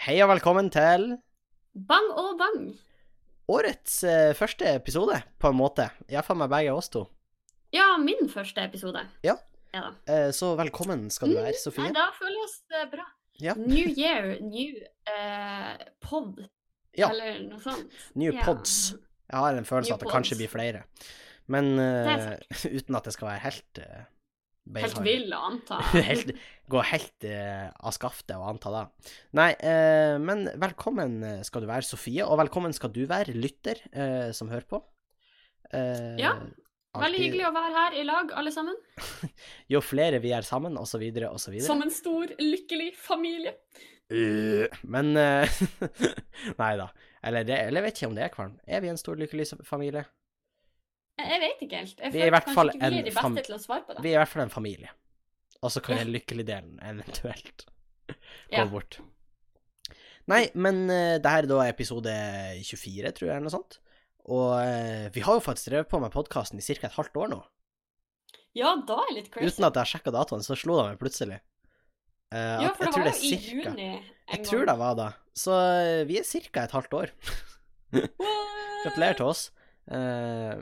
Hei og velkommen til Bang og bang. årets eh, første episode, på en måte. Iallfall med begge oss to. Ja, min første episode. Ja. Ja da. Eh, så velkommen skal du være, Sofie. Nei, da føles det bra. Ja. New year, new eh, pod. Ja. Eller noe sånt. New Ja. pods. Jeg har en følelse New at det kanskje blir flere. Men eh, uten at det skal være helt uh, Helt vill å anta. helt, gå helt uh, av skaftet og anta det. Nei, uh, men velkommen skal du være, Sofie, og velkommen skal du være, lytter uh, som hører på. Ja, Veldig hyggelig å være her i lag, alle sammen. Jo flere vi er sammen, så videre. Som en stor, lykkelig familie. Øh, men Nei da. Eller, det, eller jeg vet ikke om det er kvalm. Er vi en stor, lykkelig familie? Jeg vet ikke helt. Jeg Vi er føler kanskje ikke vi er de beste til å svare på det. Vi er i hvert fall en familie. Og så kan Ja. den lykkelige delen eventuelt gå Ja. bort. Nei, men uh, det her er da episode 24, tror jeg, eller noe sånt. Og uh, vi har jo faktisk drevet på med podkasten i ca. et halvt år nå. Ja, da er litt crazy. Uten at jeg sjekka datoen, så slo det meg plutselig. Uh, ja, for det var jo i cirka- juni en Jeg tror det var da. Så vi er ca. et halvt år. Gratulerer til oss. Eh,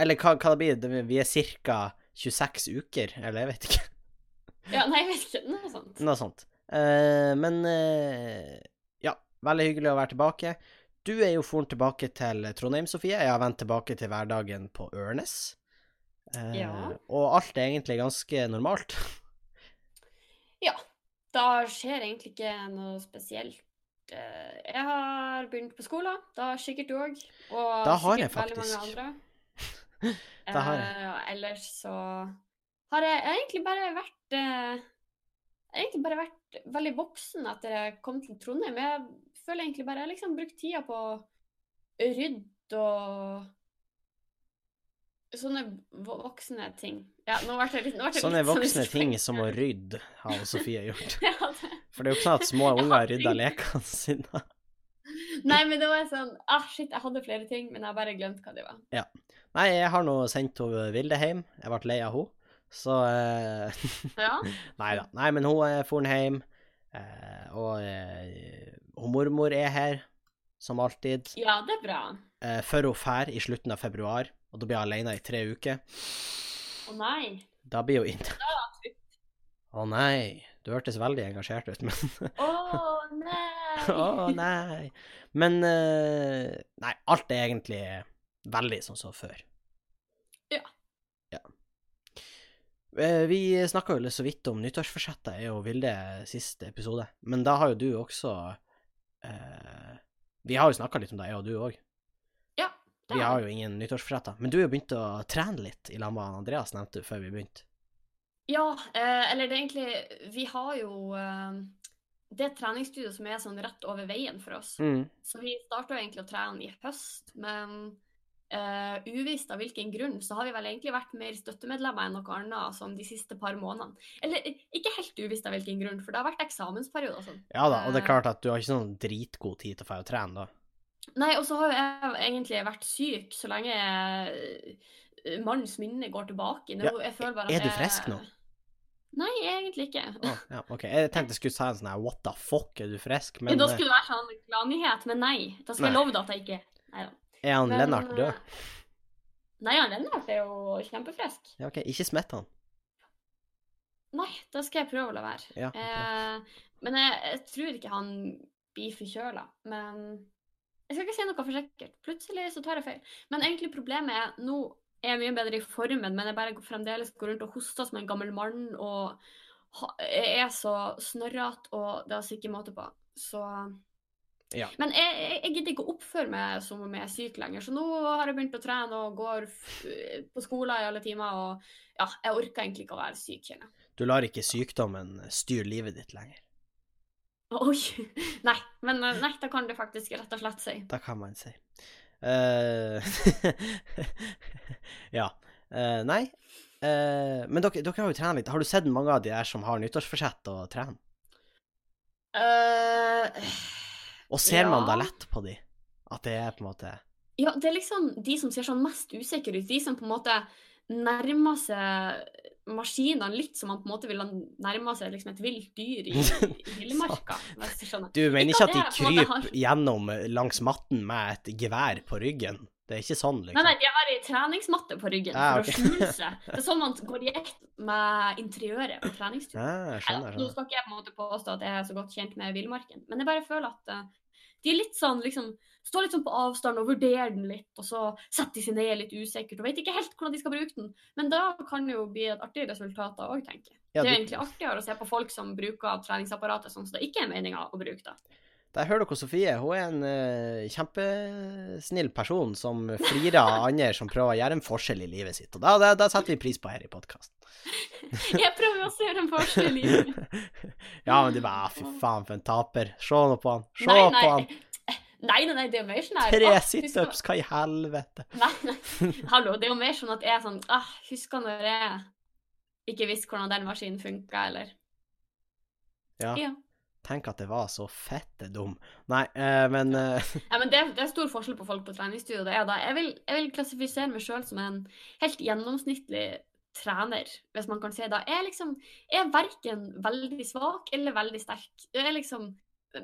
eller hva, hva det blir det? Vi er ca. 26 uker, eller jeg vet ikke. Ja, nei, jeg vet ikke. Noe sånt. Noe sånt. Uh, men uh, ja, veldig hyggelig å være tilbake. Du er jo foren tilbake til Trondheim, Sofie. Jeg har vendt tilbake til hverdagen på Ørnes. Uh, Ja. Og alt er egentlig ganske normalt. Ja. Da skjer egentlig ikke noe spesielt. Jeg har begynt på skolen, da sikkert du òg. Og Da har jeg sikkert veldig mange faktisk. andre. Da har jeg. Uh, ellers så har jeg egentlig bare vært uh, Jeg har egentlig bare vært veldig voksen etter jeg kom til Trondheim. Jeg føler egentlig bare jeg har liksom brukt tida på å rydde og Sånne voksne ting. Ja, nå ble det litt, nå ble det Sånne litt sånn voksne ting som å rydde, har Sofie gjort. Ja, det- For det er jo ikke sånn at små Jeg unger rydder lekene sine. Nei, men det var sånn ah, Shit, jeg hadde flere ting, men jeg har bare glemt hva de var. Ja. Nei, jeg har nå sendt hun Vilde hjem. Jeg ble lei av henne. Så eh, Ja. Nei da. Nei, men hun er foren hjem. Eh, og eh, hun mormor er her, som alltid. ja, det er bra. Eh, før hun drar i slutten av februar, og da blir hun alene i tre uker. Å nei. Da blir hun inne. Å nei. Du hørtes veldig engasjert ut, men Å nei. Nei. Men uh, Nei, alt er egentlig veldig sånn som før. Ja. Ja. Eh, Vi snakka jo litt så vidt om nyttårsforsettet, er jo Vilde siste episode. Men da har jo du også uh, Vi har jo snakka litt om det, jeg og du òg. Ja, Vi har har jo ingen nyttårsforsetter. Men du har jo begynt å trene litt i lag med Andreas, nevnte du før vi begynte. Ja, eh, eller det er egentlig Vi har jo eh, det treningsstudioet som er sånn rett over veien for oss. Mm. Så vi starta egentlig å trene i høst, men uh, uvisst av hvilken grunn, så har vi vel egentlig vært mer støttemedlemmer enn noe annet sånn de siste par månedene. Eller ikke helt uvisst av hvilken grunn, for det har vært eksamensperiode og sånn. Ja da, og det er Eh, klart at du har ikke sånn dritgod tid til å dra og trene, da. Nei, og så har jeg egentlig vært syk så lenge eh, mannens minne går tilbake. Nå, Ja, jeg er du jeg- frisk nå? Nei, egentlig ikke. Oh, ja, ok. Jeg tenkte jeg skulle si en sånn her what the fuck, er du frisk? Men da eh, skulle det være sånn gladnyhet, men nei. Da skal jeg Nei. love deg at jeg ikke Nei da. er han Men, Lennart død? eh, Nei, han Lennart er jo kjempefrisk. Ja, ok, ikke smitt han. Nei, da skal jeg prøve å la være. Ja. Eh, men jeg, jeg tror ikke han blir forkjøla. Men jeg skal ikke si noe for sikkert. Plutselig så tar jeg feil. Men egentlig problemet er nå er mye bedre i formen, men jeg bare går- fremdeles går rundt og hoster som en gammel mann og er så snørrete, og det er altså ikke måte på. Så Ja. Men jeg, jeg, jeg gidder ikke å oppføre meg som om jeg er syk lenger, så nå har jeg begynt å trene og går på skolen i alle timer, og ja, jeg orker egentlig ikke å være syk, kjenner jeg. Du lar ikke sykdommen styre livet ditt lenger. Oi. Nei, men eh, nei, da kan du faktisk rett og slett si. Da kan man si. Eh, ja. Eh, nei. Eh, men dere, dere har jo trent litt. Har du sett mange av de der som har nyttårsforsett å trene? Uh, Og ser man da lett på de? At det er på en måte ja, det er liksom de som ser sånn mest usikre ut, de som på en måte nærmer seg maskinene litt som man på en måte ville nærma seg liksom et vilt dyr i, i villmarka. du mener Ikke at de kryper kryper gjennom langs matten med et gevær på ryggen? Det er ikke sånn, liksom? nei, de har ei treningsmatte på ryggen Ah, for å skjule seg. Det er sånn man går i ett med interiøret på treningstur. Ah, jeg skjønner. Nå skal ikke jeg på en måte påstå at jeg er så godt kjent med villmarken, men jeg bare føler at eh, de er litt sånn liksom Står litt sånn på avstand og vurdere den litt, og så setter de seg ned litt usikkert og vet ikke helt hvordan de skal bruke den. Men da kan det jo bli et artig resultat da òg, tenker jeg. Ja, det er egentlig artigere å se på folk som bruker treningsapparatet sånn som det ikke er meninga å bruke det. Der hører dere Sofie. Hun er en uh, kjempesnill person som flirer av andre som prøver å gjøre en forskjell i livet sitt. Og da, da, da setter vi pris på her i podkasten. Jeg prøver også å gjøre en forskjell i livet. ja, men du bare ah, Fy faen, for en taper. Se nå på han. Se Nei, på han. Nei. Nei, nei, det er jo mer sånn her Tre situps, hva i helvete? Nei, nei. Hallo, det er jo mer sånn at jeg er sånn ah, Husker når jeg ikke visste hvordan den maskinen funka, eller Ja. Ja. Tenk at det var så fette dum. Nei, eh, men eh, Ja, men det, det er stor forskjell på folk på treningsstudio. Det er da. Jeg vil, jeg vil klassifisere meg sjøl som en helt gjennomsnittlig trener, hvis man kan si det. Jeg er liksom Jeg er verken veldig svak eller veldig sterk. Jeg er liksom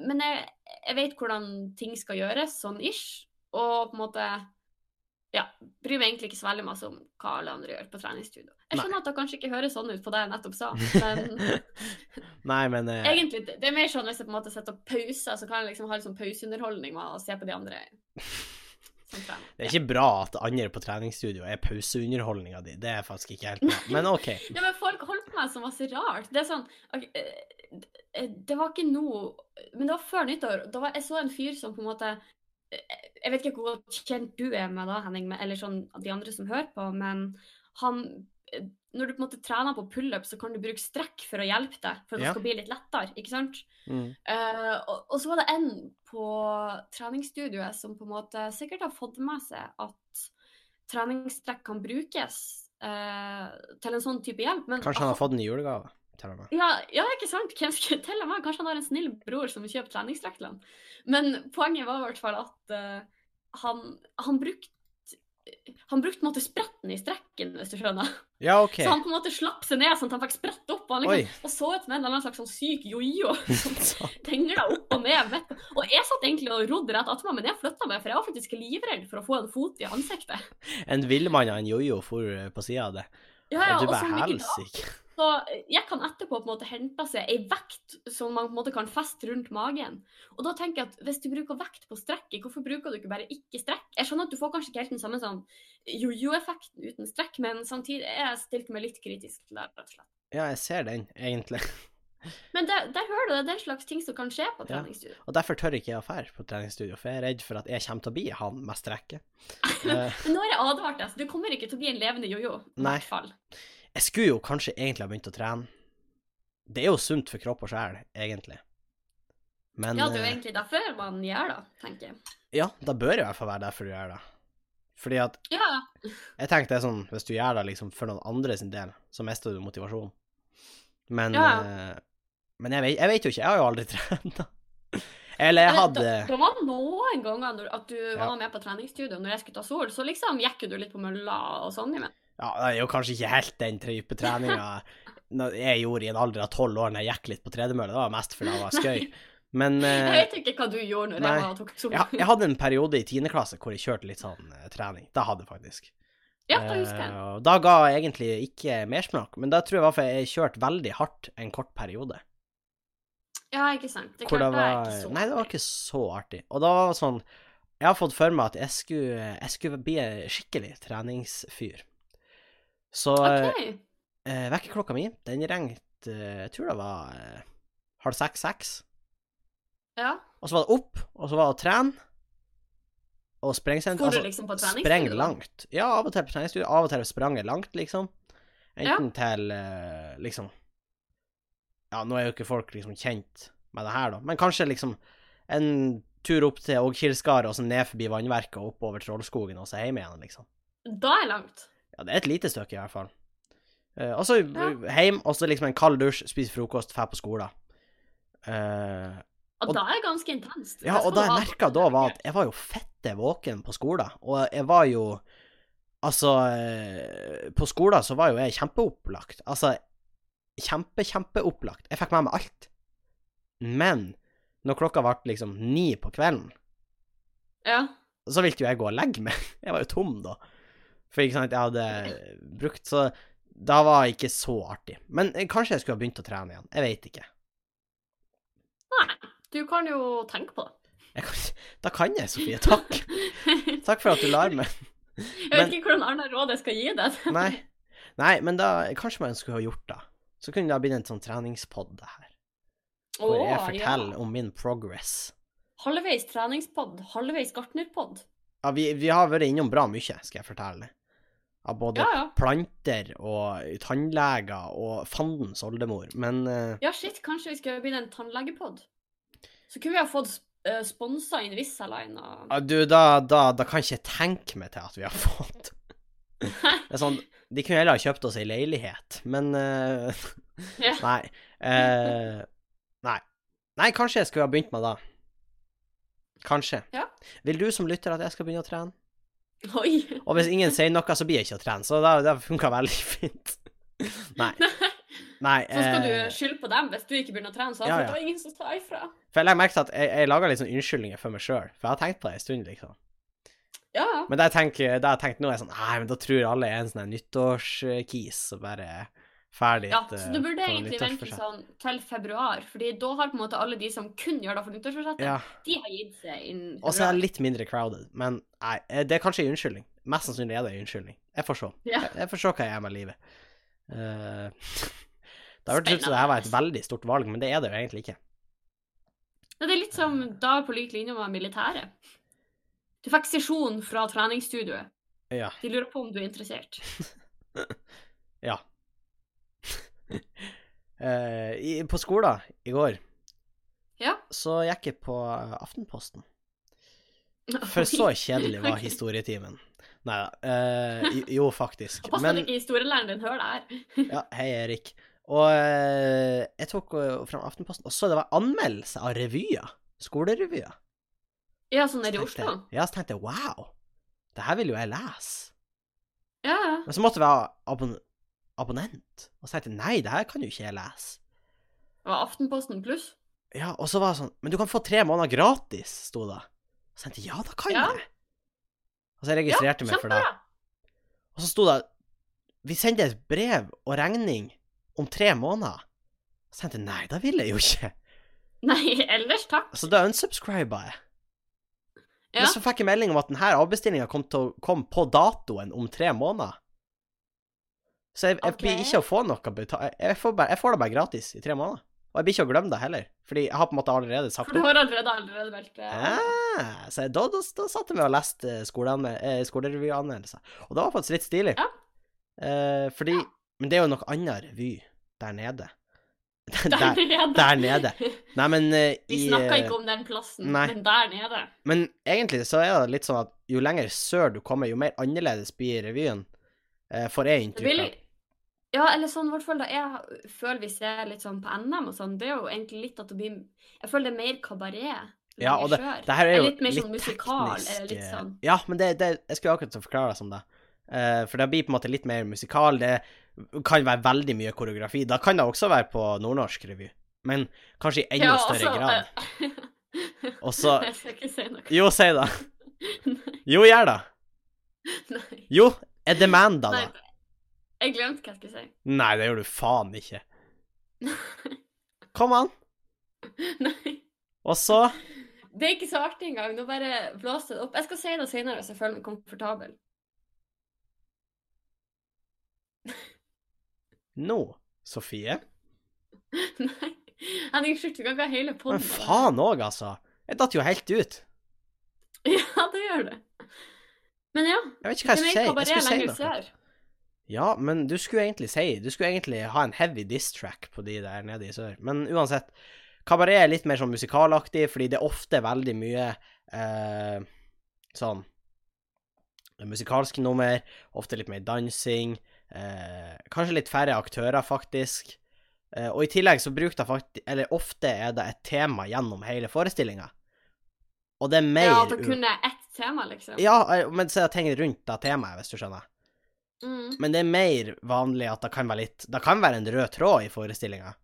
Men jeg, jeg vet hvordan ting skal gjøres, sånn ish, og på en måte ja, bryr meg egentlig ikke så veldig masse om hva alle andre gjør på treningsstudio. Jeg skjønner at det kanskje ikke høres sånn ut på det jeg nettopp sa, men Nei, men uh... Egentlig, det er mer sånn hvis jeg på en måte setter opp pauser, så kan jeg liksom ha litt sånn pauseunderholdning med å se på de andre. Det er ikke bra at andre på treningsstudio er pauseunderholdninga di. Det er faktisk ikke helt bra. Men OK. Ja, men folk holdt som var så rart. Det er sånn ok, eh, eh, Det var ikke noe Men det var før nyttår. Da var, jeg så en fyr som på en måte eh, Jeg vet ikke hvor kjent du er med da, Henning, eller sånn de andre som hører på, men han Når du på en måte trener på pullup, så kan du bruke strekk for å hjelpe deg, for at det Ja. skal bli litt lettere, ikke sant? Mm. Uh, og, og så var det en på treningsstudioet som på en måte sikkert har fått med seg at treningsstrekk kan brukes eh, til en sånn type hjelp. Men Kanskje han har fått en julegave ja, ja, ikke sant? Hvem skulle med? Kanskje han har en snill bror som kjøper treningsdrakt til ham. Men poenget var i hvert fall at uh, han, han brukte han brukte på en måte spretten i strekken, hvis du skjønner. Ja, OK. Så han på en måte slapp seg ned sånn at han fikk sprett opp. Og han Oi. liksom, og så ut som en eller annen slags sånn syk jojo. som Dengla opp og ned. midt Og jeg satt egentlig og rodde rett attmed, men jeg flytta meg, for jeg var faktisk livredd for å få en fot i ansiktet. En villmann av en jojo for eh, på sida av det. Ja, ja, Og du bare helsike. Så jeg kan etterpå på en måte hente seg ei vekt som man på en måte kan feste rundt magen. Og da tenker jeg at hvis du bruker vekt på strekket, hvorfor bruker du ikke bare ikke strekk? Jeg skjønner at du får kanskje ikke helt den samme sånn jojo-effekten uten strekk, men samtidig er jeg stilt meg litt kritisk til det, rett og slett. Ja, jeg ser den, egentlig. Men der, der hører du det, den slags ting som kan skje på Ja. Og derfor tør ikke jeg å dra på treningsstudio, for jeg er redd for at jeg kommer til å bli han med strekket. Eh, Men nå har jeg advart deg, så du kommer ikke til å bli en levende jojo. I hvert fall. Jeg skulle jo kanskje egentlig ha begynt å trene. Det er jo sunt for kropp og sjel, egentlig. Men Ja, det er jo eh, egentlig derfor man gjør det, tenker jeg. ja, da bør det i hvert fall være derfor du gjør det. Fordi at Ja, Jeg tenker det er sånn, hvis du gjør det liksom for noen andre sin del, så mister du motivasjon. Men Ja. eh, Men jeg vet, jeg vet jo ikke, jeg har jo aldri trent. Eller jeg hadde det, det var noen ganger at du Ja. var med på treningsstudio når jeg skulle ta sol, så liksom gikk du litt på mølla og sånn. Men Ja, det er jo kanskje ikke helt den type treninga jeg gjorde i en alder av tolv år når jeg gikk litt på tredemølle. Det var mest fordi det var skøy. Men jeg eh, vet ikke hva du gjorde når nei. jeg var tok sol. jeg, jeg hadde en periode i tiende klasse hvor jeg kjørte litt sånn uh, trening. Det hadde jeg faktisk. Ja, da husker jeg. Uh, da ga jeg egentlig ikke mersmak, men da tror jeg i hvert fall jeg kjørte veldig hardt en kort periode. Ja, ikke sant. Det Hvor det var, det ikke så. Nei, det var ikke så artig. Og da var det sånn Jeg har fått for meg at jeg skulle, jeg skulle bli skikkelig treningsfyr. Så okay. eh, vekkerklokka mi, den ringte Jeg tror det var eh, halv seks-seks. Ja. Og så var det opp, og så var det å trene. Og sprengsenter. For du liksom på spreng langt. Ja, av og til på treningsstudio. Av og til sprang jeg langt, liksom. Enten til eh, liksom Ja, nå er jo ikke folk liksom kjent med det her, da, men kanskje liksom en tur opp til Ågkilsgard og så ned forbi vannverket og oppover Trollskogen, og så hjem igjen, liksom. Da er langt. Ja, det er et lite stykke, i hvert fall. Uh, og så Ja. hjem, og så liksom en kald dusj, spise frokost, dra på skolen. Uh, Og, Og- da er det ganske intenst. ja, og det jeg merka da, var at jeg var jo fette våken på skolen, og jeg var jo Altså, eh, på skolen så var jo jeg kjempeopplagt. Altså, kjempe, kjempeopplagt. Jeg fikk med meg alt. Men når klokka ble liksom ni på kvelden, Ja. så ville jo jeg gå og legge meg. Jeg var jo tom da. For ikke sant, jeg hadde brukt Så da var det ikke så artig. Men eh, kanskje jeg skulle ha begynt å trene igjen. Jeg vet ikke. Nei, du kan jo tenke på det. Jeg kan, da kan jeg, Sofie. Takk. Takk for at du lar meg. Jeg vet ikke hvordan annet råd jeg skal gi deg. Nei. Nei, men da Kanskje man skulle ha gjort det. Så kunne det ha blitt en sånn treningspod, det her. Hvor jeg forteller ja. om min progress. Halvveis treningspod, halvveis gartnerpod. Ja, vi, vi har vært innom bra mye, skal jeg fortelle. Av både Ja, ja. planter og tannleger og fandens oldemor. Men uh, Ja, shit, kanskje vi skal begynne en tannlegepod? Så kunne vi ha fått uh, sponsa Invisalign og ja, du, da, da, da kan ikke jeg tenke meg til at vi har fått Det er sånn De kunne heller ha kjøpt oss ei leilighet, men uh, Nei. eh, nei. Nei, kanskje jeg skulle ha begynt med det. Kanskje. Ja. Vil du som lytter at jeg skal begynne å trene? Oi! Og hvis ingen sier noe, så blir jeg ikke å trene, så det, det funka veldig fint. Nei. Nei. Så skal eh, du skylde på dem hvis du ikke begynner å trene, så ja, ja. det var ingen som sa ifra. For jeg legger merke til at jeg, jeg lager litt sånn unnskyldninger for meg sjøl, for jeg har tenkt på det en stund, liksom. Ja. Men det jeg tenker, det jeg tenker nå, er sånn Nei, men da tror alle jeg er en sånn nyttårskis og bare ferdig Ja, så eh, du burde egentlig vente sånn til februar, fordi da har på en måte alle de som kun gjør det for nyttårsforsettet, Ja. de har gitt seg innen Og så er det litt mindre crowded, men nei, eh, det er kanskje en unnskyldning. Mest sannsynlig er det en unnskyldning. Jeg får se. Ja. Jeg, jeg får se hva jeg gjør med livet. Uh, det hørtes ut som det her var et veldig stort valg, men det er det jo egentlig ikke. Ja, det er litt som da på lik linje med militæret. Du fikk sesjon fra treningsstudioet. Ja. De lurer på om du er interessert. Ja. Eh, i, på skolen i går Ja. så gikk jeg på Aftenposten. For så kjedelig var historietimen. Nei da. Uh, jo, faktisk. Pass deg ikke historielæreren din hører det her. Ja, hei, Erik. Og uh, jeg tok fram Aftenposten, og så det var anmeldelse av revyer. Skolerevyer. Ja, sånn nede i Oslo. Ja, så tenkte jeg wow, det her vil jo jeg lese. Ja, ja. Men så måtte jeg være abon abonnent. Og så tenkte jeg nei, det her kan jo ikke jeg lese. Det var Aftenposten pluss. Ja, og så var det sånn Men du kan få tre måneder gratis, sto det. Og så tenkte jeg ja, da kan Ja. jeg. Og så jeg registrerte meg for det. Og så sto det vi sender et brev og regning om tre måneder. Så tenkte jeg nei, da vil jeg jo ikke. Nei, ellers takk. Så da unsubscriba jeg. Ja. Men så fikk jeg melding om at denne avbestillinga kom kom, på datoen om tre måneder. Så jeg, jeg blir ikke å få noe betalt. Jeg, får bare- jeg får det bare gratis i tre måneder. Og jeg blir ikke å glemme det heller, fordi jeg har på en måte allerede sagt For du har allerede allerede meldt det. Ja, så jeg, da, da, da satt jeg og leste skoleanmel- eh, skolerevyanmeldelser. Og det var faktisk litt stilig. Ja. Eh, fordi Men det er jo noe annet revy der nede. Der der, nede. der nede. Nei, men eh, Vi snakka eh, ikke om den plassen, nei. men der nede. Men egentlig så er det litt sånn at jo lenger sør du kommer, jo mer annerledes blir revyen. Eh, får jeg Det inntrykk av. ja, eller sånn i hvert fall da jeg føler vi ser litt sånn på NM og sånn, det er jo egentlig litt at det blir Jeg føler det er mer kabaret. Ja, og det, det her er jo litt mer sånn musikal, litt eh, sånn. Ja, men det, det Jeg skulle akkurat forklare det som det. Uh, for det blir på en måte litt mer musikal. Det kan være veldig mye koreografi. Da kan det også være på nordnorsk revy, men kanskje i enda Ja, større altså, grad. Uh, Og så Jeg skal ikke si noe. Jo, si det. Jo, gjør det. Jo, er demanda, Nei. da? Jeg glemte hva jeg skulle si. Nei, det gjør du faen ikke. Kom an. Nei. Og så Det er ikke så artig engang. Nå bare blåser det opp. Jeg skal si det senere hvis jeg føler meg komfortabel. Nå, Sofie. Nei. Henning, slutt. Du kan ikke ha hele Men faen òg, altså. Jeg datt jo helt ut. Ja, det gjør det. Men ja. Jeg vet ikke hva jeg skal si. Jeg skulle si noe. Ja, men du skulle egentlig si Du skulle egentlig ha en heavy diss-track på de der nede i sør. Men uansett, kabaret er litt mer sånn musikalaktig, fordi det er ofte veldig mye eh, sånn musikalske nummer, ofte litt mer dansing, eh, kanskje litt færre aktører, faktisk. Eh, og i tillegg så bruker det faktisk Eller ofte er det et tema gjennom hele forestillinga. Og det er mer Ja, at det kun er ett tema, liksom. Ja, eh, men så er det ting rundt det temaet, hvis du skjønner. Mm. Men det er mer vanlig at det kan være litt Det kan være en rød tråd i forestillinga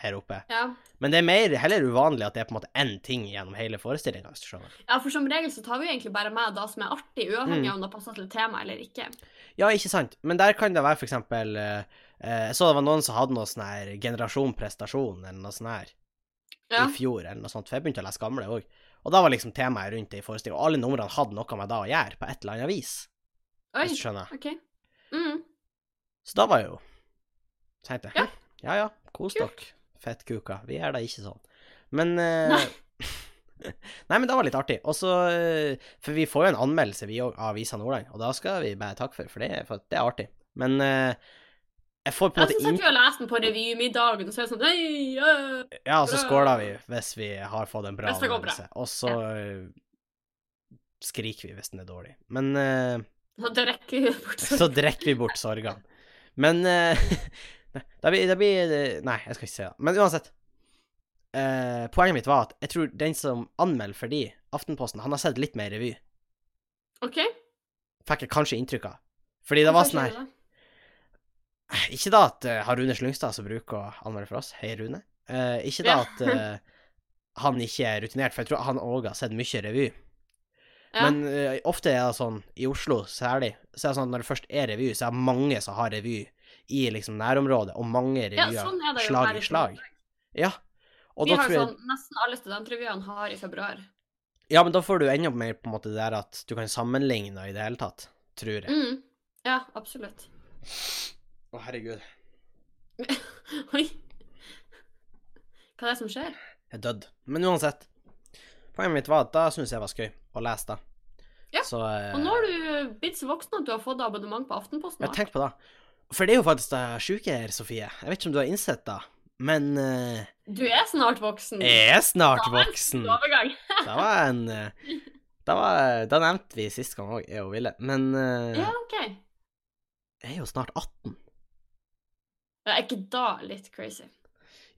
her oppe. Ja. Men det er mer, heller uvanlig at det er på en måte én ting gjennom hele forestillinga, ja, for som regel så tar vi jo egentlig bare med det som er artig, uavhengig Mm. av om det passer til temaet eller ikke. Ja, ikke sant. Men der kan det være for eksempel eh, eh, Jeg så det var noen som hadde noe sånn her generasjon prestasjon, eller noe sånt her, Ja. i fjor, eller noe sånt. For jeg begynte å lese gamle òg. Og da var liksom temaet rundt det i forestillinga. Og alle numrene hadde noe med det å gjøre, på et eller annet vis, Oi, hvis du skjønner. OK. Mm. Så da var jeg jo Tenkte jeg, Ja. ja ja, kos dere, fettkuker. Vi er da ikke sånn. Men uh, Nei. Nei, men det var litt artig. Og så eh, For vi får jo en anmeldelse, vi òg, av Visa Nordland, og da skal vi bare takke for, for det, for det er artig. Men uh, jeg får på en måte inn... Jeg vi og leser den på revymiddagen, og så er det sånn Nei, øh. Ja, og så skåler vi hvis vi har fått en bra anmeldelse. Og så eh, skriker vi hvis den er dårlig. Men eh, Så drekker vi bort så drekker vi bort sorgene. Men uh, det blir, det blir Nei, jeg skal ikke si det. Men uansett. Uh, poenget mitt var at jeg tror den som anmelder for de, Aftenposten, han har sett litt mer revy. OK? Fikk jeg kanskje inntrykk av. Fordi det var sånn her Ikke da at uh, har Rune Slyngstad som bruker å anmelde for oss. Hei, Rune. Uh, ikke da Ja. at eh, han ikke er rutinert, for jeg tror han òg har sett mye revy. Ja. Men uh, ofte er det sånn, i Oslo særlig, så er det sånn at når det først er revy, så er det mange som har revy i liksom nærområdet, og mange ja, revyer sånn er det jo slag i slag. Ja. Og Vi har jeg sånn Nesten alle studentrevyene har i februar. Ja, men da får du enda mer på en måte det der at du kan sammenligne i det hele tatt, tror jeg. Mm. Ja, absolutt. Å, herregud. Oi. Hva er det som skjer? Jeg er dødd. Men uansett. Poenget mitt var at da syntes jeg var skøy å lese det. Ja, Så eh, Og nå har du blitt så voksen at du har fått abonnement på Aftenposten. Jeg har tenkt på det. For det er jo faktisk det sjuke her, Sofie. Jeg vet ikke om du har innsett det, men eh, Du er snart voksen. jeg er snart Da voksen. Overgang. Det var en det, Da, var, det nevnte vi sist gang òg, jeg og Ville. Men eh, Ja, OK. jeg er jo snart 18. Ja, Er ikke da litt crazy?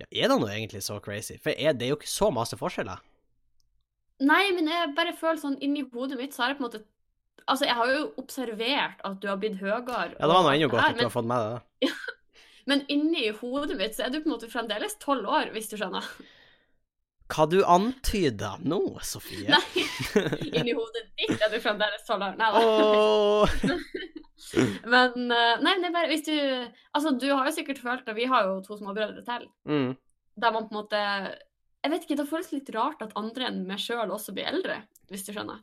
Ja, er det nå egentlig så crazy? For er, det er jo ikke så masse forskjeller. Nei, men jeg bare føler sånn inni hodet mitt så har jeg på en måte Altså, jeg har jo observert at du har blitt høyere. Ja, det var nå ennå godt at du har fått med deg det. men, inni hodet mitt så er du på en måte fremdeles tolv år, hvis du skjønner. Hva du antyder nå, Sofie? Nei, inni hodet ditt er du fremdeles tolv år. Nei da. Men eh, nei, det er bare hvis du Altså, du har jo sikkert følt det, vi har jo to småbrødre til, Mm. der man på en måte Jeg vet ikke, det føles litt rart at andre enn meg sjøl også blir eldre, hvis du skjønner.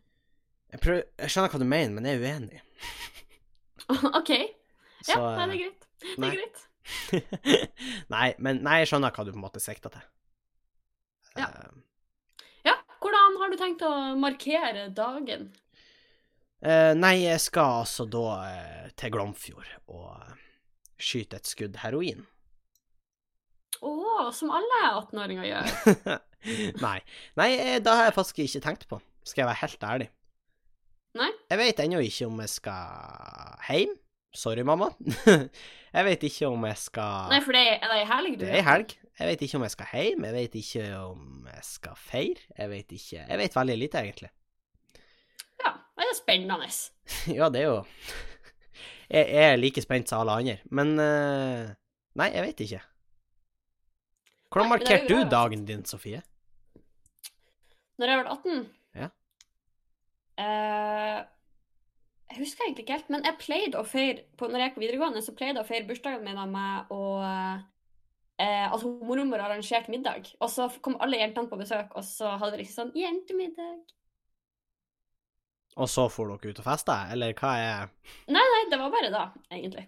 Jeg, prøver, jeg skjønner hva du mener, men jeg er uenig. OK. Ja, nei, det er greit. Det nei. er greit. nei, men nei, jeg skjønner hva du på en måte sikter til. Ja. Uh, Ja, hvordan har du tenkt å markere dagen? Uh, nei, jeg skal altså da uh, til Glomfjord og eh, skyte et skudd heroin. Å, som alle 18-åringer gjør. nei. Nei, eh, det har jeg faktisk ikke tenkt på, skal jeg være helt ærlig. Nei? Jeg vet ennå ikke om jeg skal hjem. Sorry, mamma. jeg vet ikke om jeg skal Nei, for det er, ei helg du Det er ei helg. Jeg vet ikke om jeg skal hjem, jeg vet ikke om jeg skal feire. Jeg vet ikke Jeg vet veldig lite, egentlig. Ja, det er spennende. ja, det er jo Jeg er like spent som alle andre, men eh, Nei, jeg vet ikke. Hvordan er markerte du dagen din, Sofie? Når jeg ble 18 Ja. Uh, Jeg husker egentlig ikke helt, men jeg pleide å feire på, Når jeg gikk på videregående, så pleide jeg å feire bursdagen min meg, og eh, Altså, mormor arrangerte middag, og så kom alle jentene på besøk, og så hadde vi liksom sånn Jentemiddag. Og så for dere ut og festa, eller hva er Nei, Nei, det var bare da, egentlig.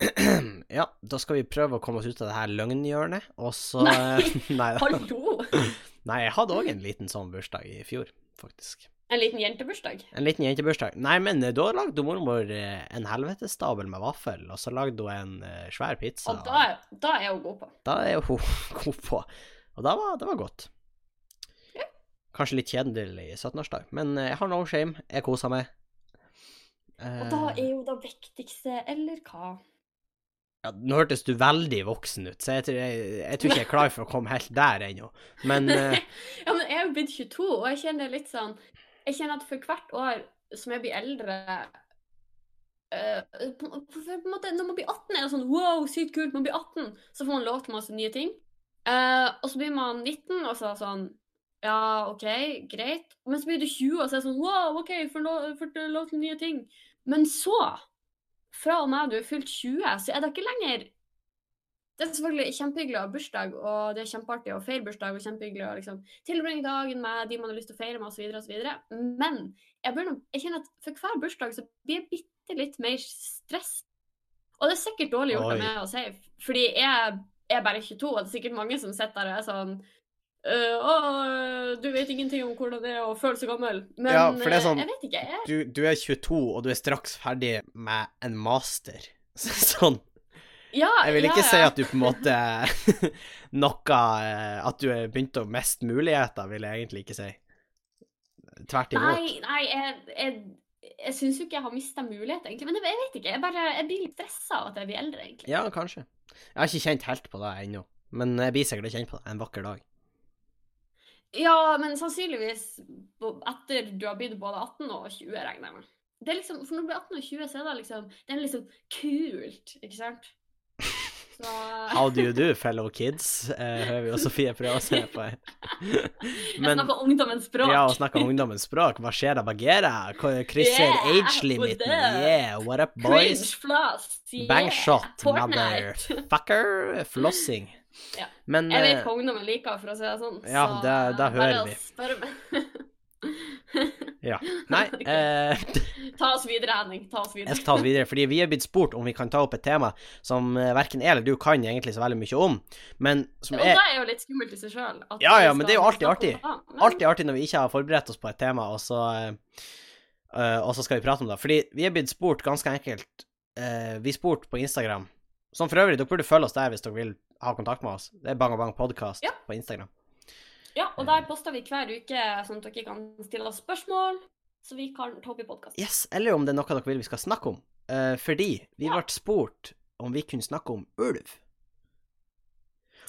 Ja, da skal vi prøve å komme oss ut av det her løgnhjørnet, og så Nei. Nei. Hallo! Nei, jeg hadde òg en liten sånn bursdag i fjor, faktisk. En liten jentebursdag. En liten jentebursdag. Nei, men eh, da lagde mormor eh, en helvetesstabel med vaffel, og så lagde hun en eh, svær pizza. Og da, da er hun god på. Da er hun god på. Og da var, det var godt. Ja. Kanskje litt kjedelig 17-årsdag, men jeg har no shame. Jeg koser meg. Og da er jo det viktigste, eller hva? Ja, Nå hørtes du veldig voksen ut, så jeg, tror- jeg, jeg tror ikke jeg er klar for å komme helt der ennå. Men uh... Ja, men jeg er jo blitt 22, og jeg kjenner litt sånn Jeg kjenner at for hvert år som jeg blir eldre uh, på, på, på en måte, Når man blir 18, er det sånn wow, sykt kult. Man blir 18, så får man lov til masse nye ting. Uh, og så blir man 19, og så er det sånn Ja, OK, greit. Men så blir du 20, og så er det sånn wow, OK, får lov, får lov til nye ting. Men så, fra og med du er fylt 20, så er det ikke lenger. Det er selvfølgelig kjempehyggelig å ha bursdag, og det er kjempeartig å feire bursdag, og kjempehyggelig å liksom tilbringe dagen med de man har lyst til å feire med, osv.. Men jeg, begynner, jeg kjenner at for hver bursdag så blir jeg bitte litt mer stress. Og det er sikkert dårlig gjort av meg å si, fordi jeg er bare 22, og det er sikkert mange som sitter der og er sånn «Øh, å, du vet ingenting om hvordan det er å føle seg gammel. Men Ja, for det er eh, sånn- jeg vet ikke. Jeg, Du, du er 22, og du er straks ferdig med en master. Sånn. ja, Jeg vil ja, ikke si at du på en måte Noe At du er begynt å miste muligheter, vil jeg egentlig ikke si. Tvert imot. Nei, nei, jeg, jeg, jeg syns jo ikke jeg har mista muligheter, egentlig. Men jeg, jeg vet ikke. Jeg, bare, jeg blir litt stressa av at jeg blir eldre, egentlig. Ja, kanskje. Jeg har ikke kjent helt på det ennå, men jeg blir sikkert kjent på det en vakker dag. Ja, men sannsynligvis etter du har blitt både 18 og 20, regner jeg med. Det er liksom, for når du blir 18 og 20, så er det liksom Det er liksom kult, ikke sant? Så How do you do, fellow kids? Eh, hører vi jo Sofie prøve å se på her. Jeg snakker ungdommens språk. Ja, og snakker om ungdommens språk. Hva skjer da, Bagheera? Krysser Yeah, age-limiten. Yeah, what up, boys? Cringe, floss, yeah, Bangshot, motherfucker. Flossing. Ja. Men Jeg vet eh, hva ungdommen liker, for å si det sånn. Ja, så det- det bare hører å vi. spørre meg. Ja. Nei, eh, Ta oss videre, Henning. Ta oss videre. jeg skal ta oss videre, fordi vi er blitt spurt om vi kan ta opp et tema som eh, verken jeg eller du kan egentlig så veldig mye om, men som Og er det er jo litt skummelt i seg sjøl. Ja, ja, men det er jo alltid artig. alltid artig når vi ikke har forberedt oss på et tema, og så, eh, eh, og så skal vi prate om det. Fordi vi er blitt spurt ganske enkelt eh, Vi spurte på Instagram, som for øvrig, dere burde følge oss der hvis dere vil ha kontakt med oss. Det er Bang og Bang Podcast Ja. på Instagram. Ja, og der poster vi hver uke, sånn at dere kan stille oss spørsmål, så vi kan ta opp i podkasten. Yes, eller om det er noe dere vil vi skal snakke om. Uh, fordi vi Ja. ble spurt om vi kunne snakke om ulv.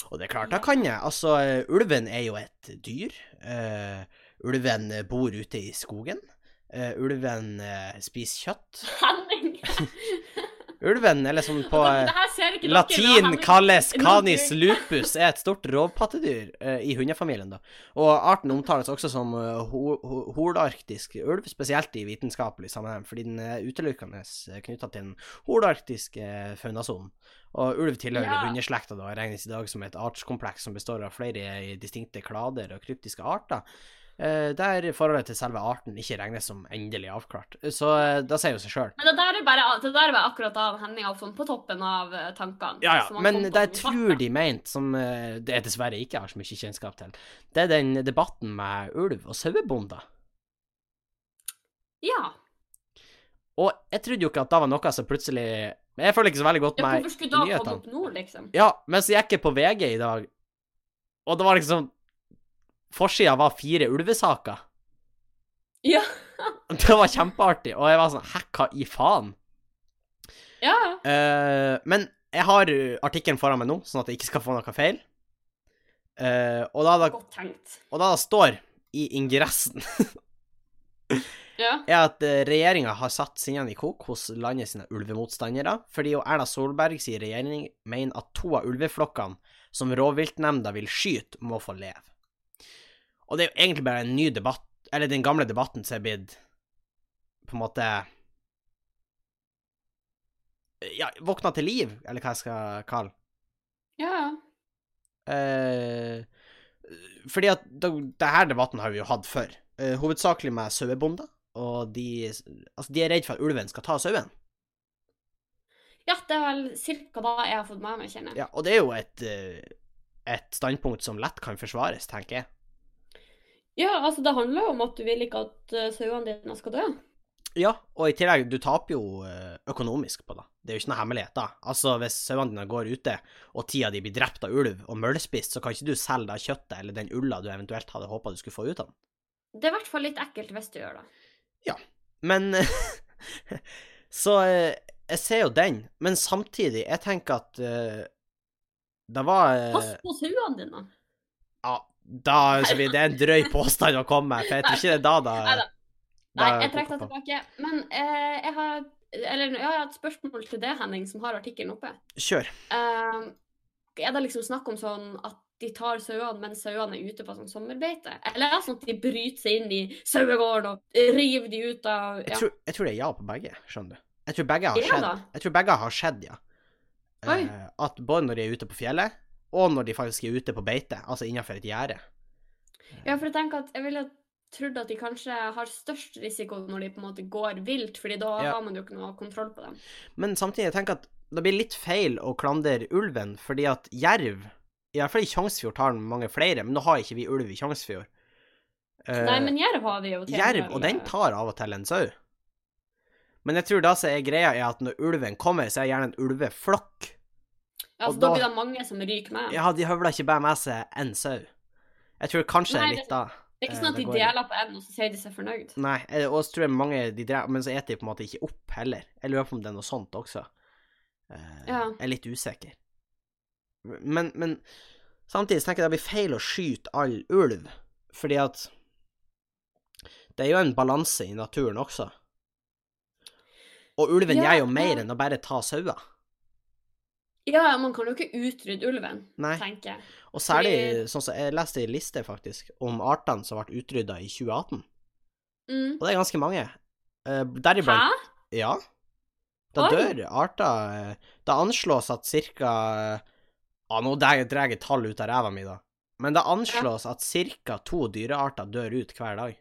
Og det er klart, da kan jeg. Altså, ulven er jo et dyr. Uh, ulven bor ute i skogen. Uh, ulven spiser kjøtt. Henning! Ulven, eller som på eh, dere, men latin kalles canis lupus, er et stort rovpattedyr eh, i hundefamilien. da. Og arten omtales også som uh, ho ho holarktisk ulv, spesielt i vitenskapelig sammenheng, fordi den er utelukkende knytta til den holarktiske faunasonen. Og ulv tilhører Ja. hundeslekta da, regnes i dag som et artskompleks som består av flere distinkte klader og kryptiske arter. Eh, Der forholdet til selve arten ikke regnes som endelig avklart. Så eh, da sier jo seg sjøl. Men det der er bare, det der er bare akkurat av Henning har sånn på toppen av eh, tankene. Ja, ja, men det jeg tror de mente, som det jeg dessverre ikke har så mye kjennskap til, det er den debatten med ulv og sauebonder. Ja. Og jeg trodde jo ikke at det var noe som plutselig Men jeg føler ikke så veldig godt med hvorfor skulle da komme opp nå, liksom? Ja, men så gikk jeg på VG i dag, og det var liksom Forsida var fire ulvesaker. Ja. Det var kjempeartig, og jeg var sånn Hæ, hva i faen? Ja. Eh, men jeg har uh, artikkelen foran meg nå, sånn at jeg ikke skal få noe feil. Uh, og, da, da, Godt tenkt. og da det står i ingressen Ja. er at uh, regjeringa har satt sinnene i kok hos landet sine ulvemotstandere, fordi jo Erna Solberg sier regjering mener at to av ulveflokkene som rovviltnemnda vil skyte, må få leve. Og det er jo egentlig bare en ny debatt, eller den gamle debatten som er blitt på en måte Ja, våkna til liv, eller hva jeg skal kalle Ja. Eh, fordi at denne debatten har vi jo hatt før. Eh, hovedsakelig med sauebonder. Og de, altså de er redd for at ulven skal ta sauen. Ja, det er vel cirka da jeg har fått med meg, kjenner jeg. Ja, og det er jo et, eh, et standpunkt som lett kan forsvares, tenker jeg. Ja, altså det handler jo om at du vil ikke at uh, sauene dine skal dø. Ja, og i tillegg, du taper jo eh, økonomisk på det. Det er jo ikke noe hemmelighet, da. Altså, hvis sauene dine går ute, og tida di de blir drept av ulv og møllspist, så kan ikke du selge det kjøttet eller den ulla du eventuelt hadde håpa du skulle få ut av den. Det er i hvert fall litt ekkelt hvis du gjør det. Ja, Men Så eh, jeg ser jo den, men samtidig, jeg tenker at uh, det var uh, Pass på sauene dine. Ja, da så det en drøy påstand å komme med, for jeg tror ikke det er da da da Nei, jeg trekker det tilbake. Men eh, jeg har Eller jeg har et spørsmål til det, Henning, som har artikkelen oppe. Kjør. Eh, er det liksom snakk om sånn at de tar sauene mens sauene er ute på sånn sommerbeite? Eller er det sånn at de bryter seg inn i sauegården og river de ut av Jeg, tror, jeg tror det er ja på begge, skjønner du. Jeg tror begge har Er skjedd. Jeg tror begge har skjedd, ja. Eh, at både når de er ute på fjellet, og når de faktisk er ute på beite, altså innenfor et gjerde. Ja, for jeg tenker at jeg ville trodd at de kanskje har størst risiko når de på en måte går vilt, fordi da Ja. har man jo ikke noe kontroll på dem. Men samtidig, jeg tenker at det blir litt feil å klandre ulven, fordi at jerv I hvert fall i Tjongsfjord tar den mange flere, men nå har ikke vi ulv i Tjongsfjord. Eh, Nei, men jerv har vi jo til. jerv, og den tar av og til en sau. Men jeg tror da så er greia, er at når ulven kommer, så er det gjerne en ulveflokk. Ja, og så da da- blir det mange som ryker med. Ja, de høvler ikke bare med seg én sau. Jeg tror kanskje det Nei, er litt da. Det er ikke eh, sånn at de deler på en, og så sier de seg fornøyd. Nei, eh, og så tror jeg mange de drev, men så eter de på en måte ikke opp heller. Jeg lurer på om det er noe sånt også. Eh. Jeg er litt usikker. Men, men samtidig tenker jeg det blir feil å skyte all ulv, fordi at det er jo en balanse i naturen også. Og ulven Ja, gjør jo mer enn å bare ta sauer. Ja, ja, man kan jo ikke utrydde ulven, Nei. tenker jeg. Og særlig Fordi- sånn som jeg leste i liste, faktisk, om artene som ble utrydda i 2018. Mm. Og det er ganske mange. Eh, Hæ? Ja. Da Oi. dør arter eh, Det anslås at cirka Ja, nå drar jeg tall ut av ræva mi, da. Men det anslås at cirka to dyrearter dør ut hver dag.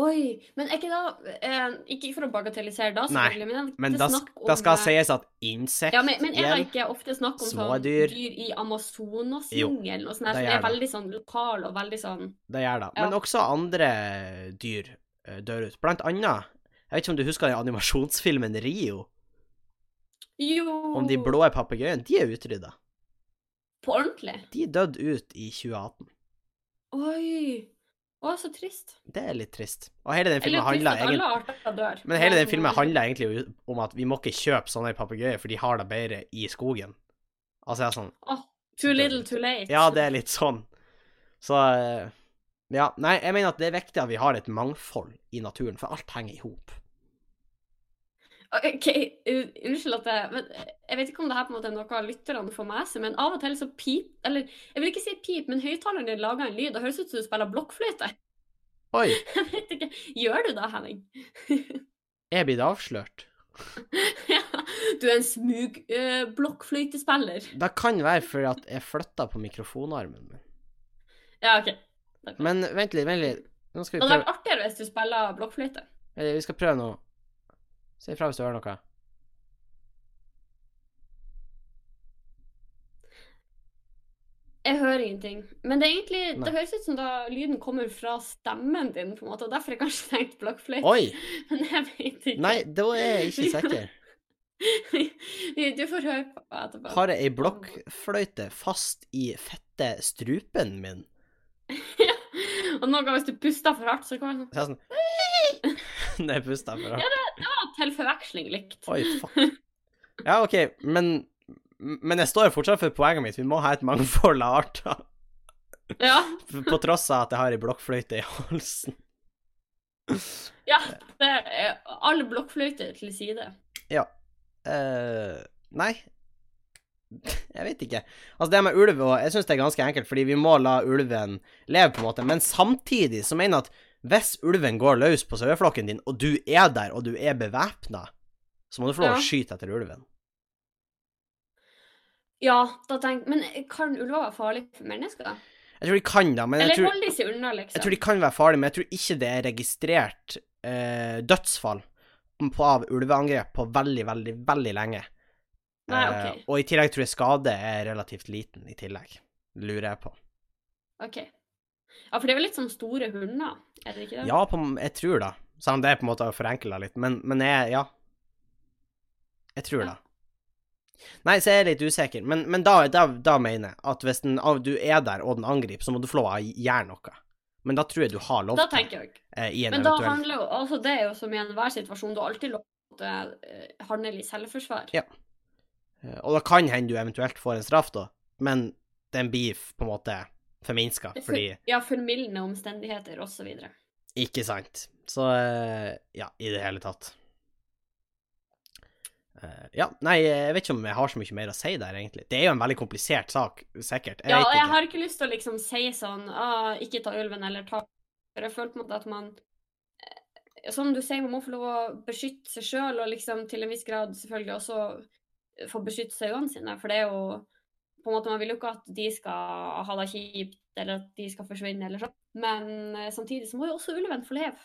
Oi, men er ikke da eh, Ikke for å bagatellisere da, Nei, selvfølgelig, men, Men da, om da skal det sies at insekter ja, men, men er det ikke ofte snakk om sånn dyr. i Amazonasjungelen og sånn her, som er det. veldig sånn lokal og veldig sånn Det gjør det. Ja. Men også andre dyr eh, dør ut. Blant annet Jeg vet ikke om du husker den animasjonsfilmen Rio? Jo Om de blå papegøyene. De er utrydda. På ordentlig? De døde ut i 2018. Oi. Å, så trist. Det er litt trist. Og hele den filmen handler egentlig. Men hele den filmen handler egentlig om at vi må ikke kjøpe sånne papegøyer, for de har det bedre i skogen. Altså, jeg er sånn oh, Too little, too late. Ja, det er litt sånn. Så eh, Ja. Nei, jeg mener at det er viktig at vi har et mangfold i naturen, for alt henger i hop. OK, unnskyld at jeg men Jeg vet ikke om det her på en måte er noe lytterne får med seg, men av og til så pip Eller jeg vil ikke si pip, men høyttaleren din lager en lyd. Det høres ut som du spiller blokkfløyte. Oi, Jeg vet ikke. Gjør du det, Henning? jeg blitt avslørt. ja, du er en smug uh, blokkfløytespiller. Det kan være fordi at jeg flytta på mikrofonarmen min. Ja, OK. Men vent litt, vent litt. Nå skal Det vi hadde vært artigere hvis du spiller blokkfløyte. eh, Vi skal prøve noe. Si ifra hvis du hører noe. Jeg hører ingenting. Men det er egentlig, det høres ut som da lyden kommer fra stemmen din, på en måte. og Derfor har jeg kanskje tenkt blokkfløyte. Oi! Men jeg vet ikke. Nei, da er jeg ikke sikker. du får høre på etterpå. Har jeg ei blokkfløyte fast i fette strupen min? Ja. Og noen ganger hvis du puster for hardt, så kan det sånn Når jeg puster for hardt. være til forveksling likt. Oi, fuck. Ja, OK, men Men jeg står fortsatt for poenget mitt. Vi må ha et mangfold av arter. Ja. På tross av at jeg har ei blokkfløyte i halsen. ja det er all blokkfløyte til side. Ja. Uh, nei. Jeg vet ikke. Altså, det med ulv og Jeg syns det er ganske enkelt, fordi vi må la ulven leve, på en måte. Men samtidig så mener jeg at hvis ulven går løs på saueflokken din, og du er der, og du er bevæpna, så må du få lov å Ja. skyte etter ulven. Ja, da tenk Men kan ulver være farlig for mennesker? Jeg tror de kan da, men jeg tror, unna, liksom? jeg tror de kan være farlige, men jeg tror ikke det er registrert eh, dødsfall på, av ulveangrep på veldig, veldig, veldig lenge. Nei, Eh, OK. og i tillegg tror jeg skade er relativt liten i tillegg. Lurer jeg på. ok. Ja, for det er vel litt sånn store hunder, er det ikke det? Ja, på, jeg tror det. Selv om det er på en måte forenkla litt, men, men jeg, ja. Jeg tror Ja. det. Nei, så er jeg litt usikker, men, men da, da, da mener jeg at hvis den, du er der og den angriper, så må du få lov å gjøre noe. Men da tror jeg du har lov til. Da tenker jeg eh, men eventuell... Da handler jo Altså, det er jo som i enhver situasjon, du har alltid lov til å eh, handle i selvforsvar. Ja. Eh, Og da kan hende du eventuelt får en straff, da, men den blir på en måte forminska, For, fordi ja, formildende omstendigheter, og så videre. Ikke sant. Så eh, ja, i det hele tatt. Eh, ja, nei, jeg vet ikke om jeg har så mye mer å si der, egentlig. Det er jo en veldig komplisert sak, sikkert. Jeg Ja, og jeg har ikke lyst til å liksom si sånn ah, Ikke ta ulven, eller ta For jeg føler på en måte at man eh, Som du sier, man må få lov å beskytte seg sjøl, og liksom til en viss grad selvfølgelig også få beskytte sauene sine. For det er jo på en måte, Man vil jo ikke at de skal ha det kjipt, eller at de skal forsvinne, eller sånn. Men eh, samtidig så må jo også ulven få leve.